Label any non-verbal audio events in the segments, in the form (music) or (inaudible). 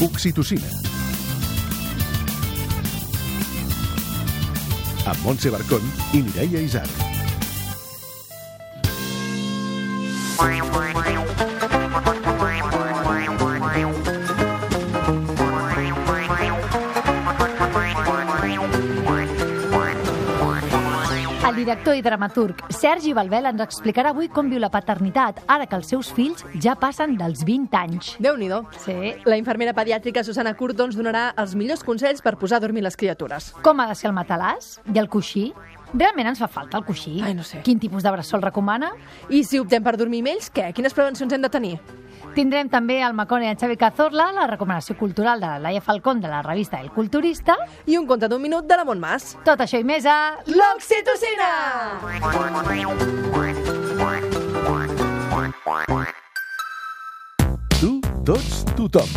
Oxitocina. Amb Montse Barcón i Mireia Isar. Director i dramaturg Sergi Balbel ens explicarà avui com viu la paternitat ara que els seus fills ja passen dels 20 anys. déu nhi Sí. La infermera pediàtrica Susana Curto ens donarà els millors consells per posar a dormir les criatures. Com ha de ser el matalàs i el coixí? Realment ens fa falta el coixí? Ai, no sé. Quin tipus de bressol recomana? I si optem per dormir amb ells, què? Quines prevencions hem de tenir? Tindrem també el Macone i en Xavi Cazorla, la recomanació cultural de la Laia Falcón de la revista El Culturista. I un conte d'un minut de la Montmas. Tot això i més a... L'oxitocina! Tots, tothom.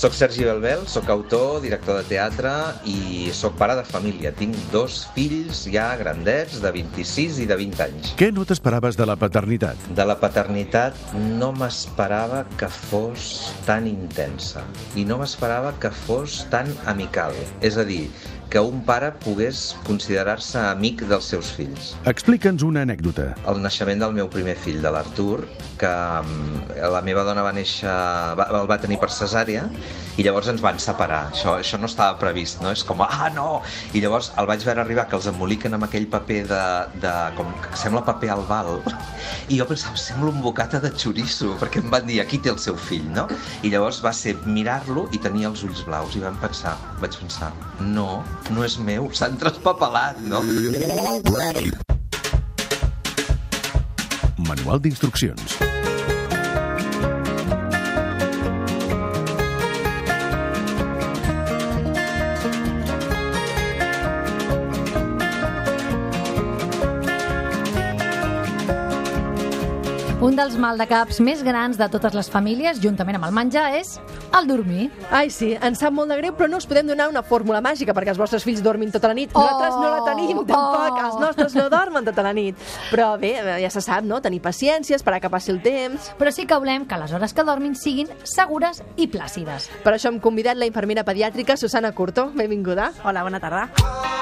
Soc Sergi Belbel, sóc autor, director de teatre i sóc pare de família. Tinc dos fills ja grandets, de 26 i de 20 anys. Què no t'esperaves de la paternitat? De la paternitat no m'esperava que fos tan intensa i no m'esperava que fos tan amical. És a dir, que un pare pogués considerar-se amic dels seus fills. Explica'ns una anècdota. El naixement del meu primer fill, de l'Artur, que mm, la meva dona va néixer, va, el va tenir per cesàrea, i llavors ens van separar. Això, això no estava previst, no? És com, ah, no! I llavors el vaig veure arribar, que els emboliquen amb aquell paper de, de com que sembla paper albal, i jo pensava, sembla un bocata de xoriço, perquè em van dir, aquí té el seu fill, no? I llavors va ser mirar-lo i tenia els ulls blaus, i vam pensar, vaig pensar, no, no és meu, s'han traspapelat, no? Manual d'instruccions. Un dels maldecaps més grans de totes les famílies, juntament amb el menjar, és el dormir. Ai, sí, ens sap molt de greu, però no us podem donar una fórmula màgica perquè els vostres fills dormin tota la nit. Nosaltres no la tenim, Oh, tampoc. oh. Els nostres no dormen tota la nit. Però bé, ja se sap, no? Tenir paciència, esperar que passi el temps. Però sí que volem que les hores que dormin siguin segures i plàcides. Per això hem convidat la infermera pediàtrica Susana Curto. Benvinguda. Hola, bona tarda.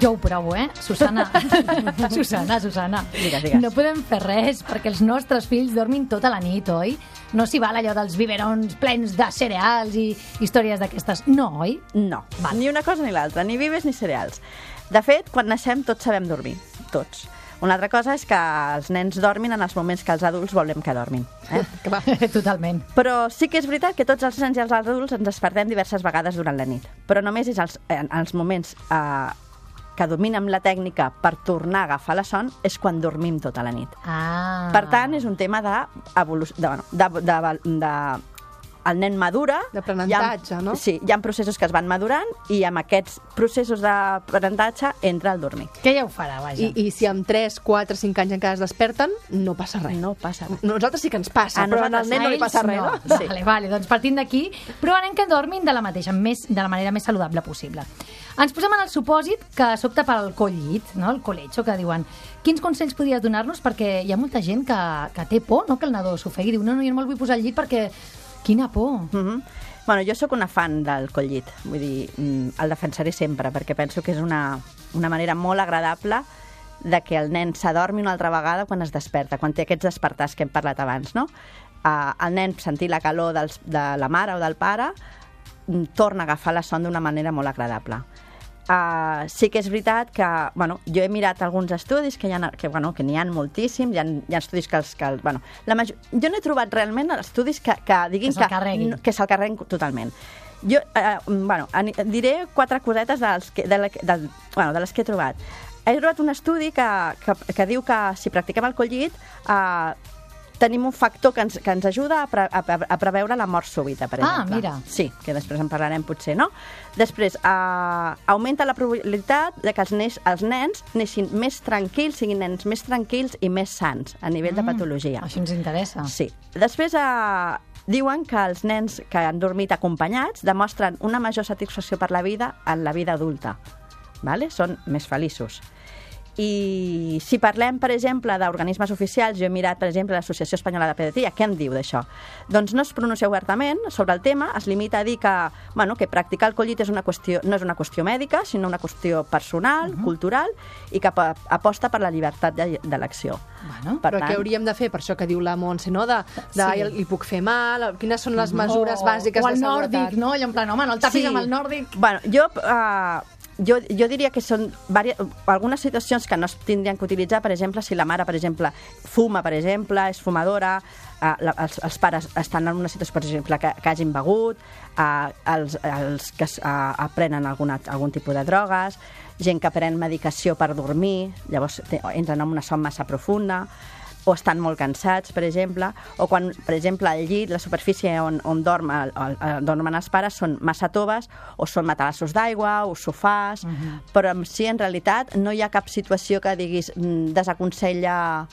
Jo, ho provo, eh? Susana, (laughs) Susana, Susana. Digues, digues. No podem fer res perquè els nostres fills dormin tota la nit, oi? No s'hi val allò dels biberons plens de cereals i històries d'aquestes. No, oi? No, Val. ni una cosa ni l'altra, ni vives ni cereals. De fet, quan naixem tots sabem dormir, tots. Una altra cosa és que els nens dormin en els moments que els adults volem que dormin. Eh? (laughs) Que va. Totalment. Però sí que és veritat que tots els nens i els adults ens despertem diverses vegades durant la nit. Però només és els, en els moments eh, que dominem la tècnica per tornar a agafar la son és quan dormim tota la nit. Ah. Per tant, és un tema de, de, bueno, de, de, de, de el nen madura... D'aprenentatge, no? Sí, hi ha processos que es van madurant i amb aquests processos d'aprenentatge entra el dormir. Que ja ho farà, vaja. I, I si amb 3, 4, 5 anys encara es desperten, no passa res. No passa res. Nosaltres sí que ens passa, A però al nen no li passa res, no? no? Sí. Vale, vale, doncs partint d'aquí, provarem que dormin de la mateixa, més, de la manera més saludable possible. Ens posem en el supòsit que s'opta pel collit, no? el colecho, que diuen quins consells podries donar-nos? Perquè hi ha molta gent que, que té por no? que el nadó s'ofegui. Diu, no, no, jo no me'l vull posar al llit perquè... Quina por. Mm -hmm. Bueno, jo sóc una fan del collit, vull dir, mm, el defensaré sempre, perquè penso que és una, una manera molt agradable de que el nen s'adormi una altra vegada quan es desperta, quan té aquests despertars que hem parlat abans, no? Uh, el nen sentir la calor dels, de la mare o del pare mm, torna a agafar la son d'una manera molt agradable. Uh, sí que és veritat que, bueno, jo he mirat alguns estudis que, hi ha, que, bueno, que n'hi ha moltíssims, hi ha, hi ha estudis que els... Que, el- bueno, la major, jo no he trobat realment estudis que, que diguin Que no- que se'l carreguin totalment. Jo, eh, bueno, diré quatre cosetes dels que, de, la, del, bueno, de les que he trobat. He trobat un estudi que, que, que diu que si practiquem el collit eh, tenim un factor que ens, que ens ajuda a, pre, a, a preveure la mort súbita, per Ah, exemple. mira. Sí, que després en parlarem potser, no? Després, eh, augmenta la probabilitat de que els, nens, els nens neixin més tranquils, siguin nens més tranquils i més sants a nivell de patologia. Això ens interessa. Sí. Després, eh, diuen que els nens que han dormit acompanyats demostren una major satisfacció per la vida en la vida adulta. Vale? Són més feliços. I si parlem, per exemple, d'organismes oficials, jo he mirat, per exemple, l'Associació Espanyola de Pediatria, què en diu d'això? Doncs no es pronuncia obertament sobre el tema, es limita a dir que, bueno, que practicar el collit és una qüestió, no és una qüestió mèdica, sinó una qüestió personal, uh -huh. cultural, i que aposta per la llibertat de- d'elecció. Bueno, Per Però tant, què hauríem de fer per això que diu la Montse, no? De, de Sí. li puc fer mal, quines són les mesures o, bàsiques o el de seguretat? nòrdic, no? Allò en plan, home, no el tapis Sí. amb el nòrdic. Bueno, jo, uh, jo, jo diria que són vari... algunes situacions que no es tindrien que utilitzar, per exemple, si la mare, per exemple, fuma, per exemple, és fumadora, uh, la, els, els pares estan en una situació, per exemple, que, que hagin begut, uh, els, els que uh, prenen alguna, algun tipus de drogues, gent que pren medicació per dormir, llavors entren en una son massa profunda, o estan molt cansats, per exemple, o quan, per exemple, el llit, la superfície on, on dorm, el, el, el, dormen els pares són massa toves, o són matalassos d'aigua, o sofàs, uh -huh. però en si, en realitat, no hi ha cap situació que diguis mm, desaconsella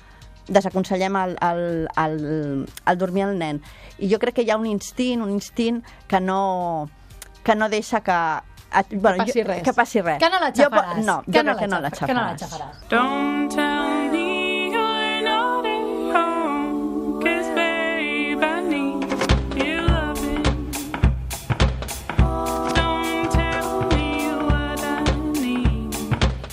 desaconsellem el, el, el, el dormir al nen. I jo crec que hi ha un instint, un instint que no, que no deixa que... Que passi res. Que passi res. Que no la Jo, xafaràs. no, jo que crec que no la xafa- Que no la xafaràs. xafaràs. Don't tell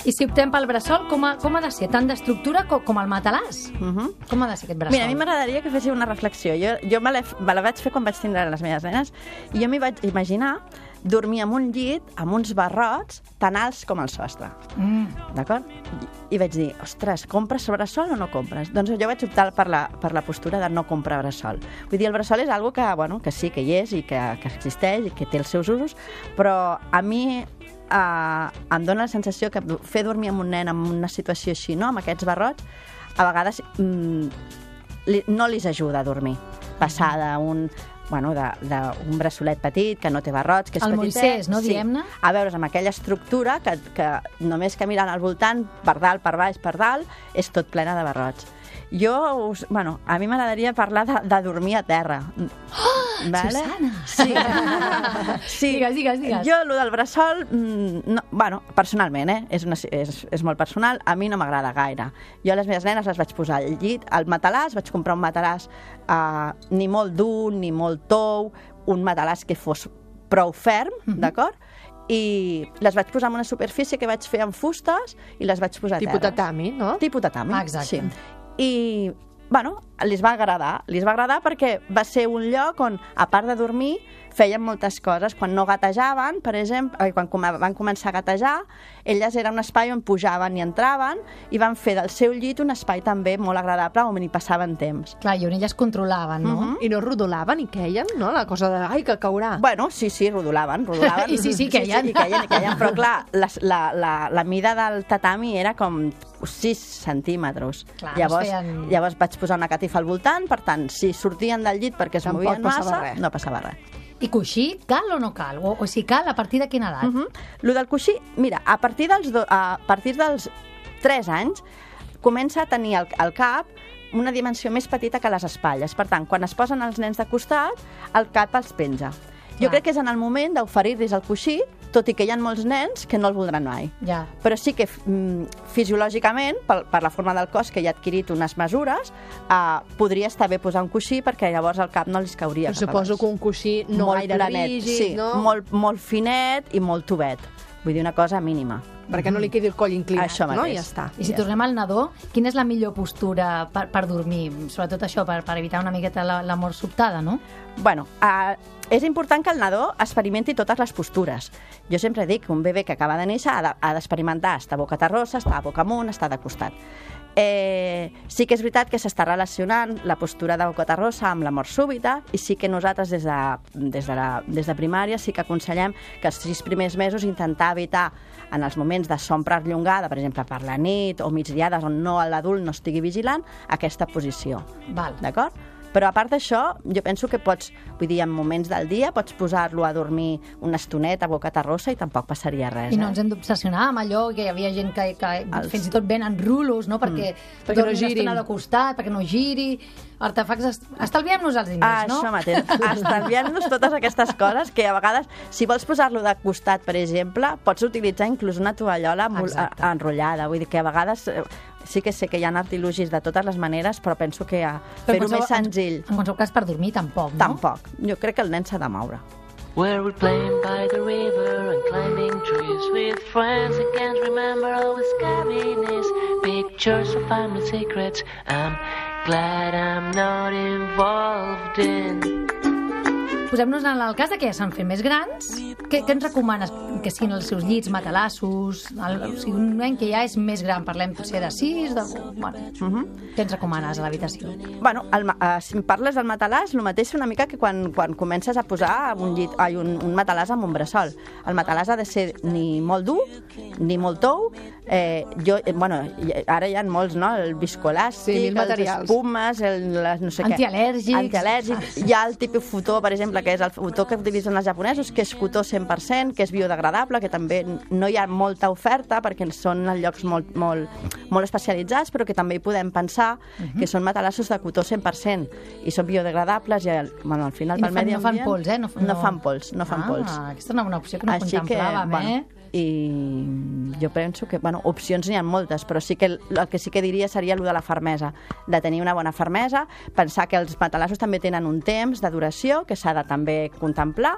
I si optem pel bressol, com ha, com ha de ser? Tant d'estructura com, com el matalàs? Uh -huh. Com ha de ser aquest bressol? Mira, a mi m'agradaria que féssiu una reflexió. Jo, jo me, la, me la vaig fer quan vaig tindre les meves nenes i jo m'hi vaig imaginar dormir en un llit amb uns barrots tan alts com el sostre. Mm. D'acord? I, I vaig dir, ostres, compres bressol o no compres? Doncs jo vaig optar per la, per la postura de no comprar bressol. Vull dir, el bressol és algo que, bueno, que sí, que hi és i que, que existeix i que té els seus usos, però a mi eh, em dóna la sensació que fer dormir amb un nen en una situació així, no?, amb aquests barrots, a vegades mm, li, no li ajuda a dormir. Passar d'un bueno, de- d'un bressolet petit, que no té barrots, que és El petitet. No, diguem-ne? A veure's amb aquella estructura que, que només que mirant al voltant, per dalt, per baix, per dalt, és tot plena de barrots. Jo, us, bueno, a mi m'agradaria parlar de, de dormir a terra. Oh, Susana! Sí. (laughs) sí. Digues, digues, digues. Jo, el del bressol, mm, no, bueno, personalment, eh? és, una, és, és molt personal, a mi no m'agrada gaire. Jo a les meves nenes les vaig posar al llit, al matalàs, vaig comprar un matalàs eh, ni molt dur, ni molt tou, un matalàs que fos prou ferm, Mhm. d'acord? I les vaig posar en una superfície que vaig fer amb fustes i les vaig posar a Tipus terra. tatami, no? Tipus tatami, Ah, exacte. sí. I, bueno, li va agradar. Li va agradar perquè va ser un lloc on, a part de dormir, feien moltes coses. Quan no gatejaven, per exemple, eh, quan van començar a gatejar, elles era un espai on pujaven i entraven i van fer del seu llit un espai també molt agradable on hi passaven temps. Clar, i on elles controlaven, no? Mhm. I no rodolaven i queien, no? La cosa de, ai, que caurà. Bueno, sí, sí, rodolaven, rodolaven. (laughs) I sí, sí, queien. Sí, sí, i queien, i queien. Però, clar, la, la, la, la mida del tatami era com 6 centímetres. Clar, llavors, es feien- llavors vaig posar una catifa al voltant, per tant, si sortien del llit perquè es Tampoc movien massa, res. no passava res. I coixí, cal o no cal? O, o si cal, a partir de quina edat? Uh -huh. Lo del coixí, mira, a partir dels, do, a partir dels 3 anys comença a tenir el, el cap una dimensió més petita que les espatlles. Per tant, quan es posen els nens de costat, el cap els penja. Jo Clar. crec que és en el moment d'oferir-los el coixí, tot i que hi ha molts nens que no el voldran mai. Ja. Però sí que mm, fisiològicament, per, per la forma del cos que ja ha adquirit unes mesures, eh, podria estar bé posar un coixí perquè llavors el cap no els cauria Però suposo que un coixí no molt gaire planet, rígid, sí, no? molt, molt finet i molt tubet. Vull dir, una cosa mínima. Perquè no li quedi el coll inclinat, Això no? mateix. I ja està. I si tornem al nadó, quina és la millor postura per, per dormir? Sobretot això, per, per evitar una miqueta la, la mort sobtada, no? Bueno, eh, és important que el nadó experimenti totes les postures. Jo sempre dic que un bebè que acaba de néixer ha de- d'experimentar estar boca terrosa, estar boca amunt, estar de costat. Eh, sí que és veritat que s'està relacionant la postura de boca terrosa amb la mort súbita i sí que nosaltres des de, des de, la, des de primària sí que aconsellem que els sis primers mesos intentar evitar en els moments de son perllongada, per exemple per la nit o migdiades on no l'adult no estigui vigilant, aquesta posició. Val. D'acord? Però a part d'això, jo penso que pots, vull dir, en moments del dia pots posar-lo a dormir una estoneta bocata rossa i tampoc passaria res. I no eh? ens hem d'obsessionar amb allò que hi havia gent que, que Els- fins i tot venen rulos, no? Perquè, mm. Perquè no una girin. estona de costat, perquè no giri... Artefactes... est- Estalviem-nos els diners, Ah, no? Això mateix. Estalviant-nos totes aquestes coses que a vegades, si vols posar-lo de costat, per exemple, pots utilitzar inclús una tovallola Exacte. a- enrotllada. Vull dir que a vegades eh, sí que sé que hi ha artilugis de totes les maneres, però penso que a Però en fer-ho més senzill, En, en qualsevol cas, per dormir, tampoc, no? tampoc. Jo crec que el nen s'ha de moure. Where we're playing by the river and climbing trees with friends. I can't remember all the scariness. Pictures of family secrets. I'm glad I'm not involved in. Posem-nos en el cas de que ja s'han fet més grans. Què, què ens recomanes? Que siguin els seus llits, matalassos... El, o sigui, un nen que ja és més gran, parlem potser de 6, de... Bueno, uh Mhm. -huh. què ens recomanes a l'habitació? Bueno, el, eh, si parles del matalàs, el mateix una mica que quan, quan comences a posar un, llit, ai, un, un matalàs amb un bressol. El matalàs ha de ser ni molt dur, ni molt tou. Eh, jo, eh, bueno, i- ara hi ha molts, no? El viscoelàstic, Sí, els espumes, el, les, no sé què. Antial·lèrgics. Antial·lèrgics. Hi ha el típic fotó, per exemple, que és el fotó que utilitzen els japonesos, que és cotó 100%, que és biodegradable, que també no hi ha molta oferta perquè són en llocs molt, molt, molt especialitzats, però que també hi podem pensar Mhm. que són matalassos de cotó 100% i són biodegradables i al, bueno, al final I no pel fan- medi no fan ambient... pols, eh? No- No, no- fan pols, no fan ah, pols. aquesta és una bona opció que no Així que, contemplàvem, bueno, eh? I jo penso que, bueno, opcions n'hi ha moltes, però sí que el, el que sí que diria seria el de la fermesa, de tenir una bona fermesa, pensar que els matalassos també tenen un temps de duració que s'ha de també contemplar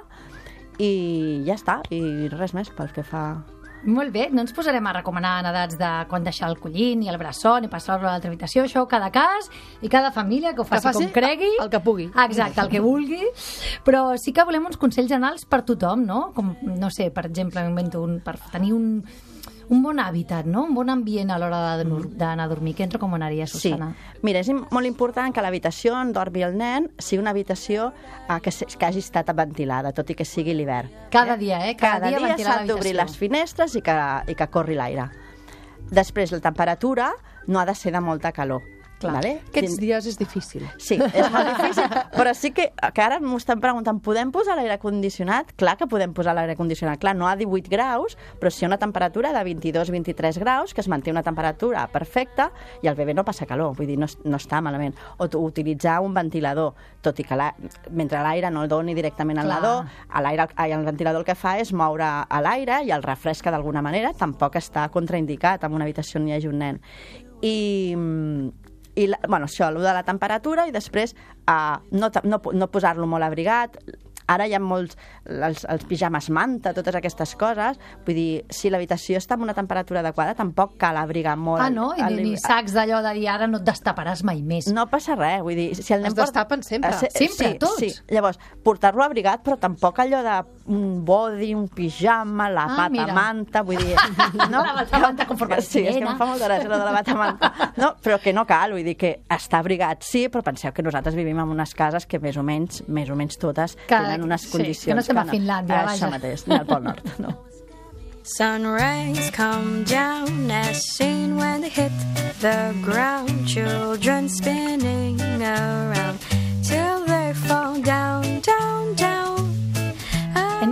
i ja està, i res més pel que fa... Molt bé, no ens posarem a recomanar en edats de quan deixar el collín i el braçó ni passar-lo a l'altra habitació, això cada cas i cada família que ho faci, faci com cregui. el que pugui. Exacte, el que vulgui. Però sí que volem uns consells generals per tothom, no? Com, no sé, per exemple, invento un, per tenir un, un bon hàbitat, no? Un bon ambient a l'hora de- d'anar a dormir. Què ens recomanaries, Sí, Susana? mira, és molt important que l'habitació on dormi el nen sigui una habitació eh, que, que hagi estat ventilada, tot i que sigui l'hivern. Cada dia, eh? Cada, Cada dia ventilar s'han d'obrir les finestres i que, i que corri l'aire. Després, la temperatura no ha de ser de molta calor. Clar. Vale? Aquests dies és difícil. Sí, és molt difícil, però sí que, que ara m'ho estan preguntant, podem posar l'aire condicionat? Clar que podem posar l'aire condicionat, clar, no a 18 graus, però sí a una temperatura de 22-23 graus, que es manté una temperatura perfecta i el bebè no passa calor, vull dir, no, no està malament. O utilitzar un ventilador, tot i que la, mentre l'aire no el doni directament al nadó, l'aire, el ventilador el que fa és moure l'aire i el refresca d'alguna manera, tampoc està contraindicat en una habitació on hi hagi un nen. I, i la, bueno, això, allò de la temperatura i després uh, no, no, no posar-lo molt abrigat ara hi ha molts, els, els pijames manta, totes aquestes coses, vull dir, si l'habitació està en una temperatura adequada, tampoc cal abrigar molt. Ah, no? I el- ni, ni sacs d'allò de dir ara no et destaparàs mai més. no passa res, vull dir, si el nen Es destapen sempre. Eh, se- Sempre, sí, tots. Sí, llavors, portar-lo abrigat, però tampoc allò de un body, un pijama, la Ah, bata mira. manta, vull dir... (laughs) No? La batamanta conforme Sí, és que em fa molta gràcia, allò de la batamanta. No, però que no cal, vull dir que està abrigat sí, però penseu que nosaltres vivim en unes cases que més o menys, més o menys totes, Que- tenen unes sí, condicions... que no estem a Finlàndia, Això vaja. mateix, ni al Pol Nord, no. Sun rays come down as seen when they hit the ground. Children spinning around till they fall down, down.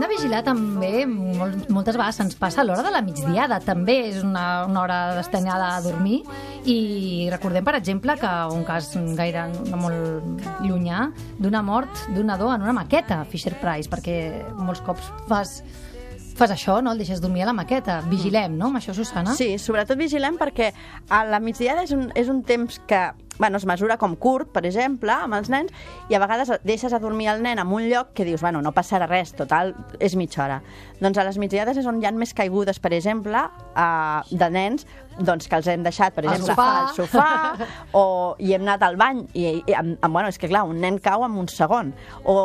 De vigilar també, molt, moltes vegades se'ns passa l'hora de la migdiada, també és una, una hora destinada a dormir i recordem, per exemple, que un cas gaire molt llunyà d'una mort d'un nadó en una maqueta, Fisher Price, perquè molts cops fas, fas això, no? el deixes dormir a la maqueta. Vigilem, no?, amb això, Susana? Sí, sobretot vigilem perquè a la migdiada és un, és un temps que bueno, es mesura com curt, per exemple, amb els nens, i a vegades deixes a dormir el nen en un lloc que dius, bueno, no passarà res, total, és mitja hora. Doncs a les migdiades és on hi ha més caigudes, per exemple, eh, de nens doncs, que els hem deixat, per Al exemple, sofà. al sofà, o i hem anat al bany, i, i amb, amb, bueno, és que clar, un nen cau en un segon, o,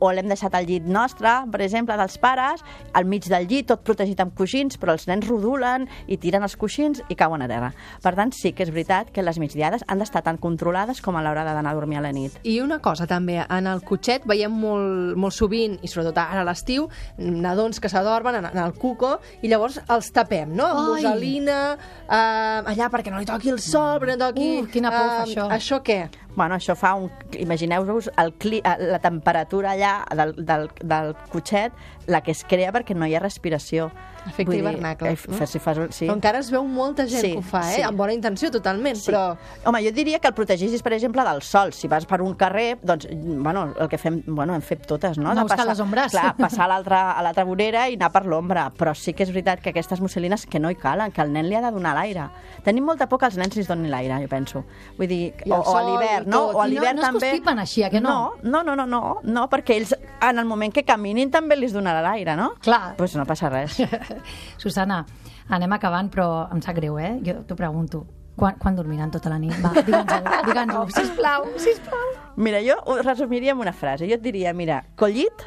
o l'hem deixat al llit nostre, per exemple, dels pares, al mig del llit, tot protegit amb coixins, però els nens rodulen i tiren els coixins i cauen a terra. Per tant, sí que és veritat que les migdiades han d'estar tan controlades com a l'hora d'anar a dormir a la nit. I una cosa també, en el cotxet veiem molt, molt sovint, i sobretot ara a l'estiu, nadons que s'adormen en, en el cuco i llavors els tapem, no? Amb Ai. muselina, eh, allà perquè no li toqui el sol, perquè no toqui... Uh, quina por eh, això. Això què? Bueno, això fa un... Imagineu-vos cli... eh, la temperatura allà del, del, del cotxet, la que es crea perquè no hi ha respiració. Efecte Vull dir, hivernacle, eh, no? Si fas, sí. Però encara es veu molta gent Sí, que ho fa, eh? sí. Amb bona intenció, totalment, Sí. però... Home, jo diria que el protegissis, per exemple, del sol. Si vas per un carrer, doncs, bueno, el que fem, bueno, hem fet totes, no? Anar a De buscar les ombres. Clar, (laughs) passar a l'altra vorera i anar per l'ombra. Però sí que és veritat que aquestes musselines que no hi calen, que el nen li ha de donar l'aire. Tenim molta por que els nens li donin l'aire, jo penso. Vull dir, I o, o a sol l'hivern, i no? tot. O a no- l'hivern no es també... constipen així, a que no? No, no, no, no, no, perquè ells, en el moment que caminin, també li donarà l'aire, no? Clar. Doncs pues no passa res. (laughs) Susana, anem acabant, però em sap greu, eh? Jo t'ho pregunto. Quan, quan dormiran tota la nit? Va, digue'ns-ho, (laughs) digue'ns-ho, sisplau, sisplau. Mira, jo ho resumiria en una frase. Jo et diria, mira, collit,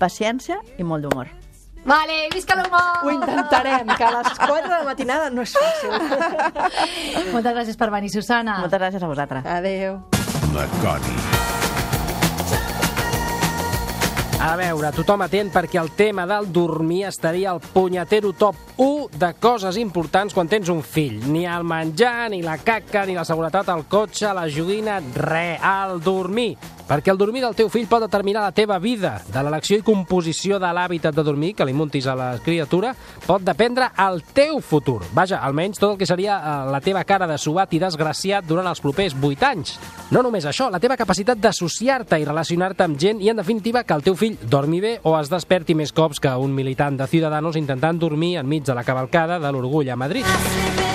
paciència i molt d'humor. Vale, visca l'humor! Ho intentarem, que a les 4 de la matinada no és fàcil. Moltes gràcies per venir, Susana. Moltes gràcies a vosaltres. Adéu. La. A veure, tothom atent perquè el tema del dormir estaria al punyetero top 1 de coses importants quan tens un fill. Ni el menjar, ni la caca, ni la seguretat al cotxe, la joguina, res, el dormir. Perquè el dormir del teu fill pot determinar la teva vida. De l'elecció i composició de l'hàbitat de dormir que li muntis a la criatura pot dependre el teu futur. Vaja, almenys tot el que seria eh, la teva cara de subat i desgraciat durant els propers 8 anys. No només això, la teva capacitat d'associar-te i relacionar-te amb gent i, en definitiva, que el teu fill dormi bé o es desperti més cops que un militant de Ciudadanos intentant dormir enmig de la cavalcada de l'orgull a Madrid.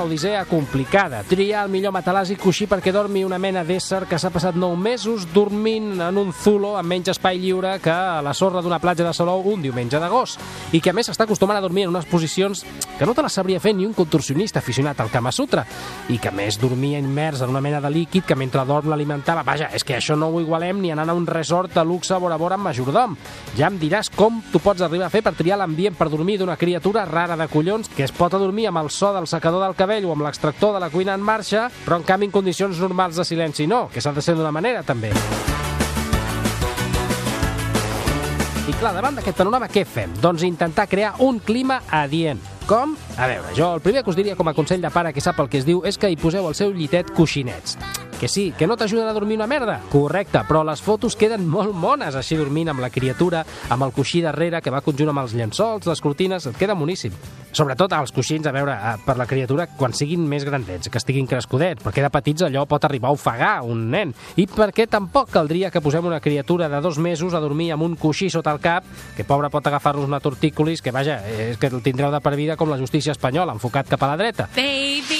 Una odissea complicada. Triar el millor matalàs i coixí perquè dormi una mena d'ésser que s'ha passat 9 mesos dormint en un zulo amb menys espai lliure que a la sorra d'una platja de Salou un diumenge d'agost i que a més s'està acostumant a dormir en unes posicions que no te les sabria fer ni un contorsionista aficionat al Kama Sutra i que a més dormia immers en una mena de líquid que mentre dorm l'alimentava. Vaja, és que això no ho igualem ni anant a un resort de luxe vora vora amb majordom. Ja em diràs com tu pots arribar a fer per triar l'ambient per dormir d'una criatura rara de collons que es pot adormir amb el so del secador del cabell o amb l'extractor de la cuina en marxa, però en canvi en condicions normals de silenci no, que s'ha de ser d'una manera també. I clar, davant d'aquest panorama, què fem? Doncs intentar crear un clima adient. Com? A veure, jo el primer que us diria com a consell de pare que sap el que es diu és que hi poseu al seu llitet coixinets. Que sí, que no t'ajuden a dormir una merda? Correcte, però les fotos queden molt mones així dormint amb la criatura, amb el coixí darrere que va conjunt amb els llençols, les cortines, et queda moníssim. Sobretot els coixins, a veure, eh, per la criatura quan siguin més grandets, que estiguin crescudets, perquè de petits allò pot arribar a ofegar un nen. I perquè tampoc caldria que posem una criatura de dos mesos a dormir amb un coixí sota el cap, que pobre pot agafar-nos una tortícolis, que vaja, és que el tindreu de per vida com la justícia espanyola, enfocat cap a la dreta. Baby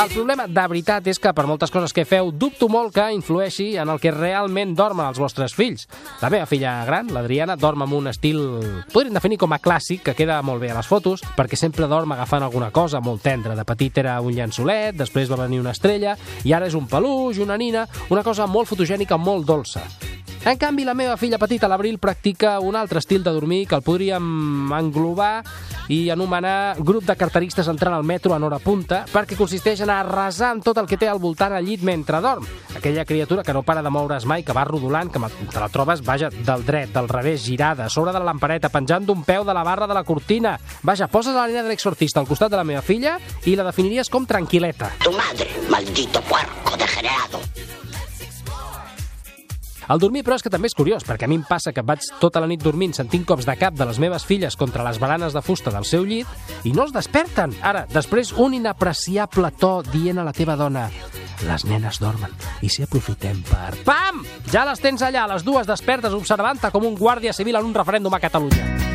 El problema de veritat és que per moltes coses que feu dubto molt que influeixi en el que realment dormen els vostres fills. La meva filla gran, l'Adriana, dorm amb un estil, podríem definir com a clàssic, que queda molt bé a les fotos, perquè sempre dorm agafant alguna cosa molt tendra. De petit era un llençolet, després va venir una estrella, i ara és un peluix, una nina, una cosa molt fotogènica, molt dolça. En canvi, la meva filla petita, l'Abril, practica un altre estil de dormir que el podríem englobar i anomenar grup de carteristes entrant al metro en hora punta, perquè consisteix en arrasar amb tot el que té al voltant al llit mentre dorm. Aquella criatura que no para de moure's mai, que va rodolant, que te la trobes, vaja, del dret, del revés, girada, sobre de la lampareta, penjant d'un peu de la barra de la cortina. Vaja, poses la nena de l'exorcista al costat de la meva filla i la definiries com tranquil·leta. Tu madre, maldito puerco degenerado. El dormir, però, és que també és curiós, perquè a mi em passa que vaig tota la nit dormint sentint cops de cap de les meves filles contra les baranes de fusta del seu llit i no es desperten. Ara, després, un inapreciable to dient a la teva dona les nenes dormen i si aprofitem per... Pam! Ja les tens allà, les dues despertes observant-te com un guàrdia civil en un referèndum a Catalunya.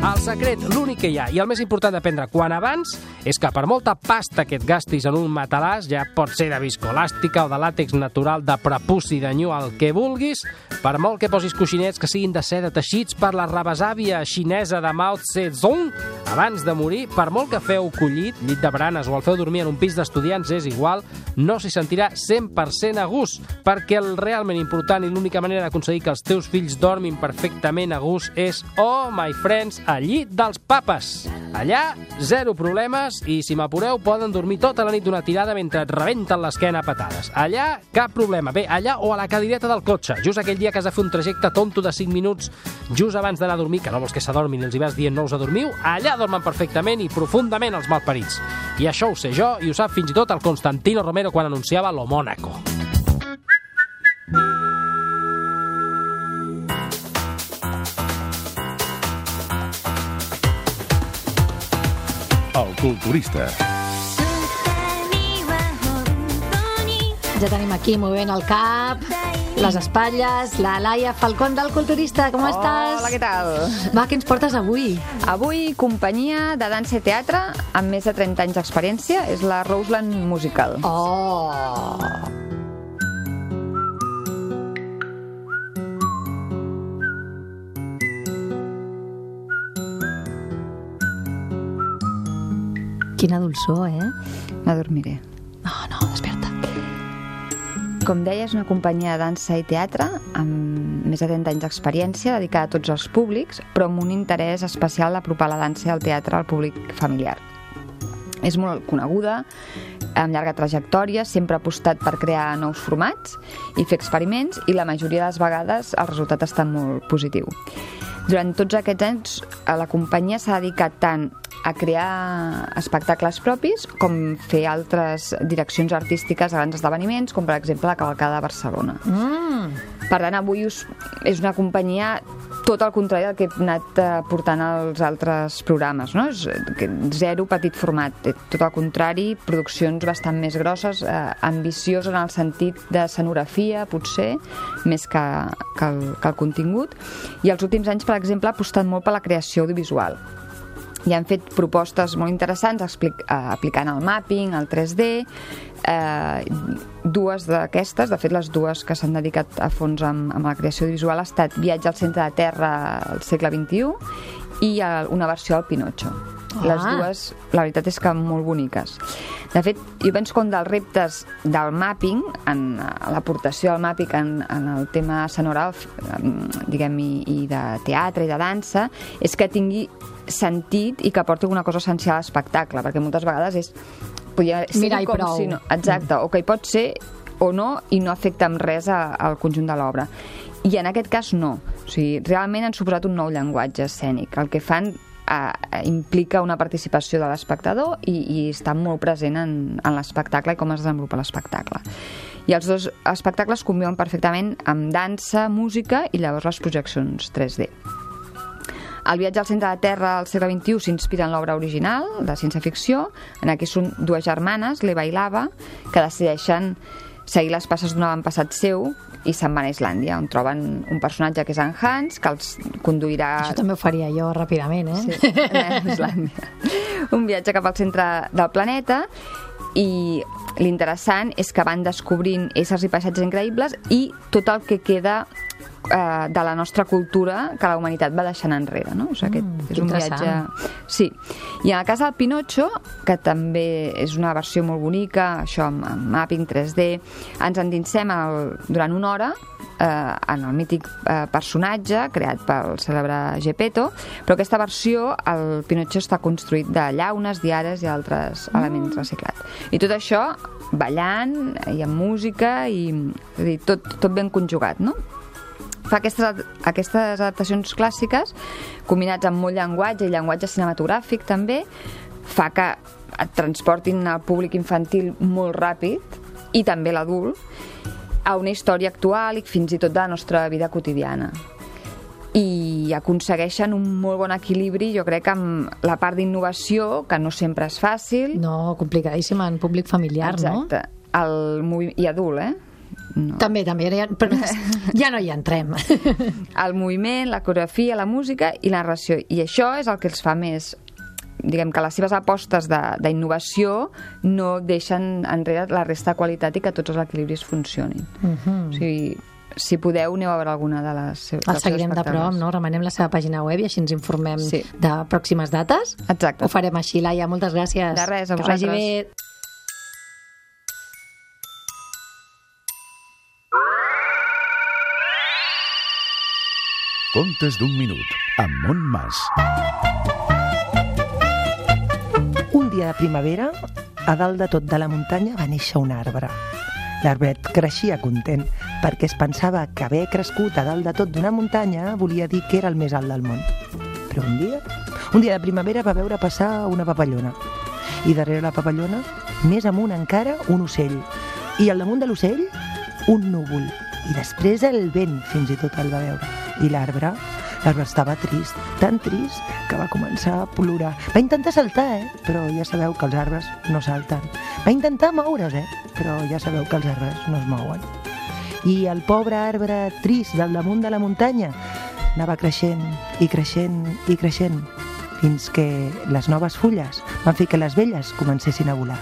El secret, l'únic que hi ha, i el més important d'aprendre quan abans, és que per molta pasta que et gastis en un matalàs, ja pot ser de viscolàstica o de làtex natural, de prepuci, de nyu, el que vulguis, per molt que posis coixinets que siguin de seda teixits per la rebesàvia xinesa de Mao Zedong, abans de morir, per molt que feu collit, llit de branes o el feu dormir en un pis d'estudiants és igual, no s'hi sentirà 100% a gust, perquè el realment important i l'única manera d'aconseguir que els teus fills dormin perfectament a gust és, oh, my friends, al llit dels papes. Allà, zero problemes i, si m'apureu, poden dormir tota la nit d'una tirada mentre et rebenten l'esquena a patades. Allà, cap problema. Bé, allà o a la cadireta del cotxe, just aquell dia que has de fer un trajecte tonto de 5 minuts just abans d'anar a dormir, que no vols que s'adormin i els hi vas dient no us adormiu, allà dormen perfectament i profundament els malparits. I això ho sé jo i ho sap fins i tot el Constantino Romero quan anunciava lo Mónaco. Culturista. Ja tenim aquí movent el cap, les espatlles, la Laia Falcón del Culturista, com estàs? Hola, què tal? Va, què ens portes avui? Avui, companyia de dansa i teatre amb més de 30 anys d'experiència. És la Roseland Musical. Oh! Quina dolçor, eh? M'adormiré. No, no, desperta. Com deia, és una companyia de dansa i teatre amb més de 30 anys d'experiència dedicada a tots els públics, però amb un interès especial d'apropar la dansa i el teatre al públic familiar. És molt coneguda, amb llarga trajectòria, sempre ha apostat per crear nous formats i fer experiments i la majoria de les vegades el resultat estat molt positiu. Durant tots aquests anys, a la companyia s'ha dedicat tant a crear espectacles propis com fer altres direccions artístiques a grans esdeveniments, com per exemple la Cavalcada de Barcelona. Mm. Per tant, avui us, és una companyia tot el contrari del que he anat eh, portant als altres programes, no? És zero petit format, eh, tot el contrari, produccions bastant més grosses, eh, ambicioses en el sentit de escenografia, potser, més que, que, el, que el contingut. I els últims anys, per exemple, ha apostat molt per la creació audiovisual i han fet propostes molt interessants explic, eh, aplicant el mapping, el 3D, eh, dues d'aquestes, de fet les dues que s'han dedicat a fons amb, amb la creació visual ha estat Viatge al centre de terra al segle XXI i el, una versió del Pinocho. Ah. Les dues, la veritat és que molt boniques. De fet, jo penso que un dels reptes del mapping, en l'aportació del mapping en, en el tema sonoral, diguem, i, i de teatre i de dansa, és que tingui sentit i que aporti alguna cosa essencial a l'espectacle, perquè moltes vegades és podria ser Mira, com prou. si no, exacte, o que hi pot ser o no i no afecta en res a- al conjunt de l'obra. I en aquest cas no. O sigui, realment han suposat un nou llenguatge escènic. El que fan eh, implica una participació de l'espectador i, i està molt present en, en l'espectacle i com es desenvolupa l'espectacle. I els dos espectacles conviuen perfectament amb dansa, música i llavors les projeccions 3D. El viatge al centre de terra al segle XXI s'inspira en l'obra original de ciència-ficció. En aquí són dues germanes, l'Eva i l'Ava, que decideixen seguir les passes d'un avantpassat seu i se'n van a Islàndia, on troben un personatge que és en Hans, que els conduirà... Això també ho faria jo ràpidament, eh? Sí, a Islàndia. Un viatge cap al centre del planeta i l'interessant és que van descobrint éssers i paisatges increïbles i tot el que queda eh, de la nostra cultura que la humanitat va deixant enrere, no? O sigui, aquest Mm, és un viatge... Sí. I en el cas del Pinocho, que també és una versió molt bonica, això amb, amb mapping 3D, ens endinsem el, durant una hora eh, en el mític eh, personatge creat pel cèlebre Gepetto, però aquesta versió, el Pinocho està construït de llaunes, diares i altres elements reciclats. I tot això ballant i amb música i dir, tot, tot ben conjugat, no? Fa aquestes, aquestes adaptacions clàssiques combinats amb molt llenguatge i llenguatge cinematogràfic també fa que et transportin al públic infantil molt ràpid i també l'adult a una història actual i fins i tot de la nostra vida quotidiana i aconsegueixen un molt bon equilibri jo crec amb la part d'innovació que no sempre és fàcil No, complicadíssima en públic familiar, Exacte. El movi- i adult, eh? No? També, també, ja, però (laughs) ja no hi entrem. (laughs) el moviment, la coreografia, la música i la narració. I això és el que els fa més diguem que les seves apostes de- d'innovació no deixen enrere la resta de qualitat i que tots els equilibris funcionin. Mhm. O sigui, si podeu, aneu a veure alguna de les seves El seguirem de prop, no? Remenem la seva pàgina web i així ens informem sí. de pròximes dates. Exacte. Ho farem així, Laia. Moltes gràcies. De res, a que vagi vosaltres. bé. Contes d'un minut, amb Montmas. Un dia de primavera, a dalt de tot de la muntanya va néixer un arbre. L'arbret creixia content perquè es pensava que haver crescut a dalt de tot d'una muntanya volia dir que era el més alt del món. Però un dia, un dia de primavera va veure passar una papallona. I darrere la papallona, més amunt encara, un ocell. I al damunt de l'ocell, un núvol. I després el vent fins i tot el va veure. I l'arbre, l'arbre estava trist, tan trist que va començar a plorar. Va intentar saltar, eh? Però ja sabeu que els arbres no salten. Va intentar moure's, eh? Però ja sabeu que els arbres no es mouen. I el pobre arbre trist del damunt de la muntanya anava creixent i creixent i creixent fins que les noves fulles van fer que les velles comencessin a volar.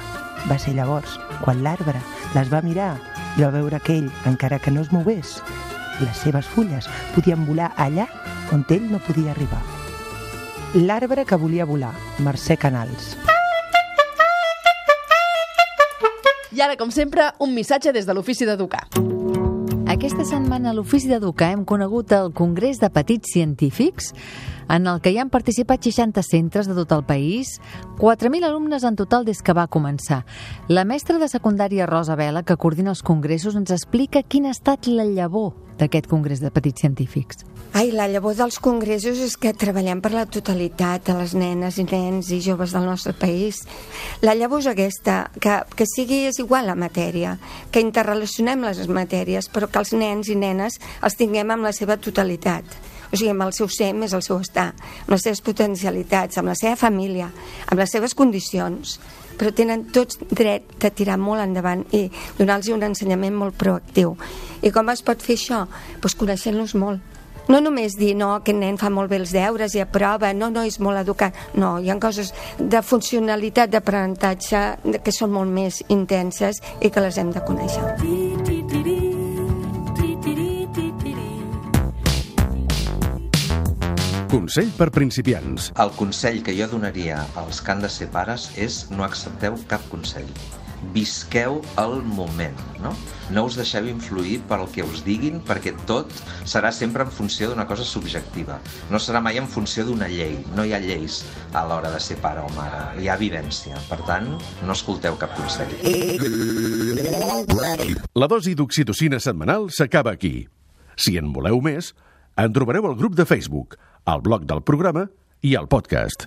Va ser llavors quan l'arbre les va mirar i va veure que ell, encara que no es mogués, les seves fulles podien volar allà on ell no podia arribar. L'arbre que volia volar, Mercè Canals. I ara, com sempre, un missatge des de l'Ofici d'Educar. Aquesta setmana a l'Ofici d'Educar hem conegut el Congrés de Petits Científics, en el que hi han participat 60 centres de tot el país, 4.000 alumnes en total des que va començar. La mestra de secundària Rosa Vela, que coordina els congressos, ens explica quina ha estat la llavor d'aquest Congrés de Petits Científics. Ai, la llavor dels congressos és que treballem per la totalitat de les nenes i nens i joves del nostre país. La llavor és aquesta, que, que sigui és igual la matèria, que interrelacionem les matèries, però que els nens i nenes els tinguem amb la seva totalitat. O sigui, amb el seu ser més el seu estar, amb les seves potencialitats, amb la seva família, amb les seves condicions però tenen tots dret de tirar molt endavant i donar-los un ensenyament molt proactiu. I com es pot fer això? Pues coneixent-los molt. No només dir, no, aquest nen fa molt bé els deures i aprova, no, no, és molt educat. No, hi ha coses de funcionalitat d'aprenentatge que són molt més intenses i que les hem de conèixer. Consell per principiants. El consell que jo donaria als que han de ser pares és no accepteu cap consell. Visqueu el moment, no? No us deixeu influir per el que us diguin, perquè tot serà sempre en funció d'una cosa subjectiva. No serà mai en funció d'una llei. No hi ha lleis a l'hora de ser pare o mare. Hi ha vivència. Per tant, no escolteu cap consell. La dosi d'oxitocina setmanal s'acaba aquí. Si en voleu més, en trobareu al grup de Facebook, al blog del programa i al podcast.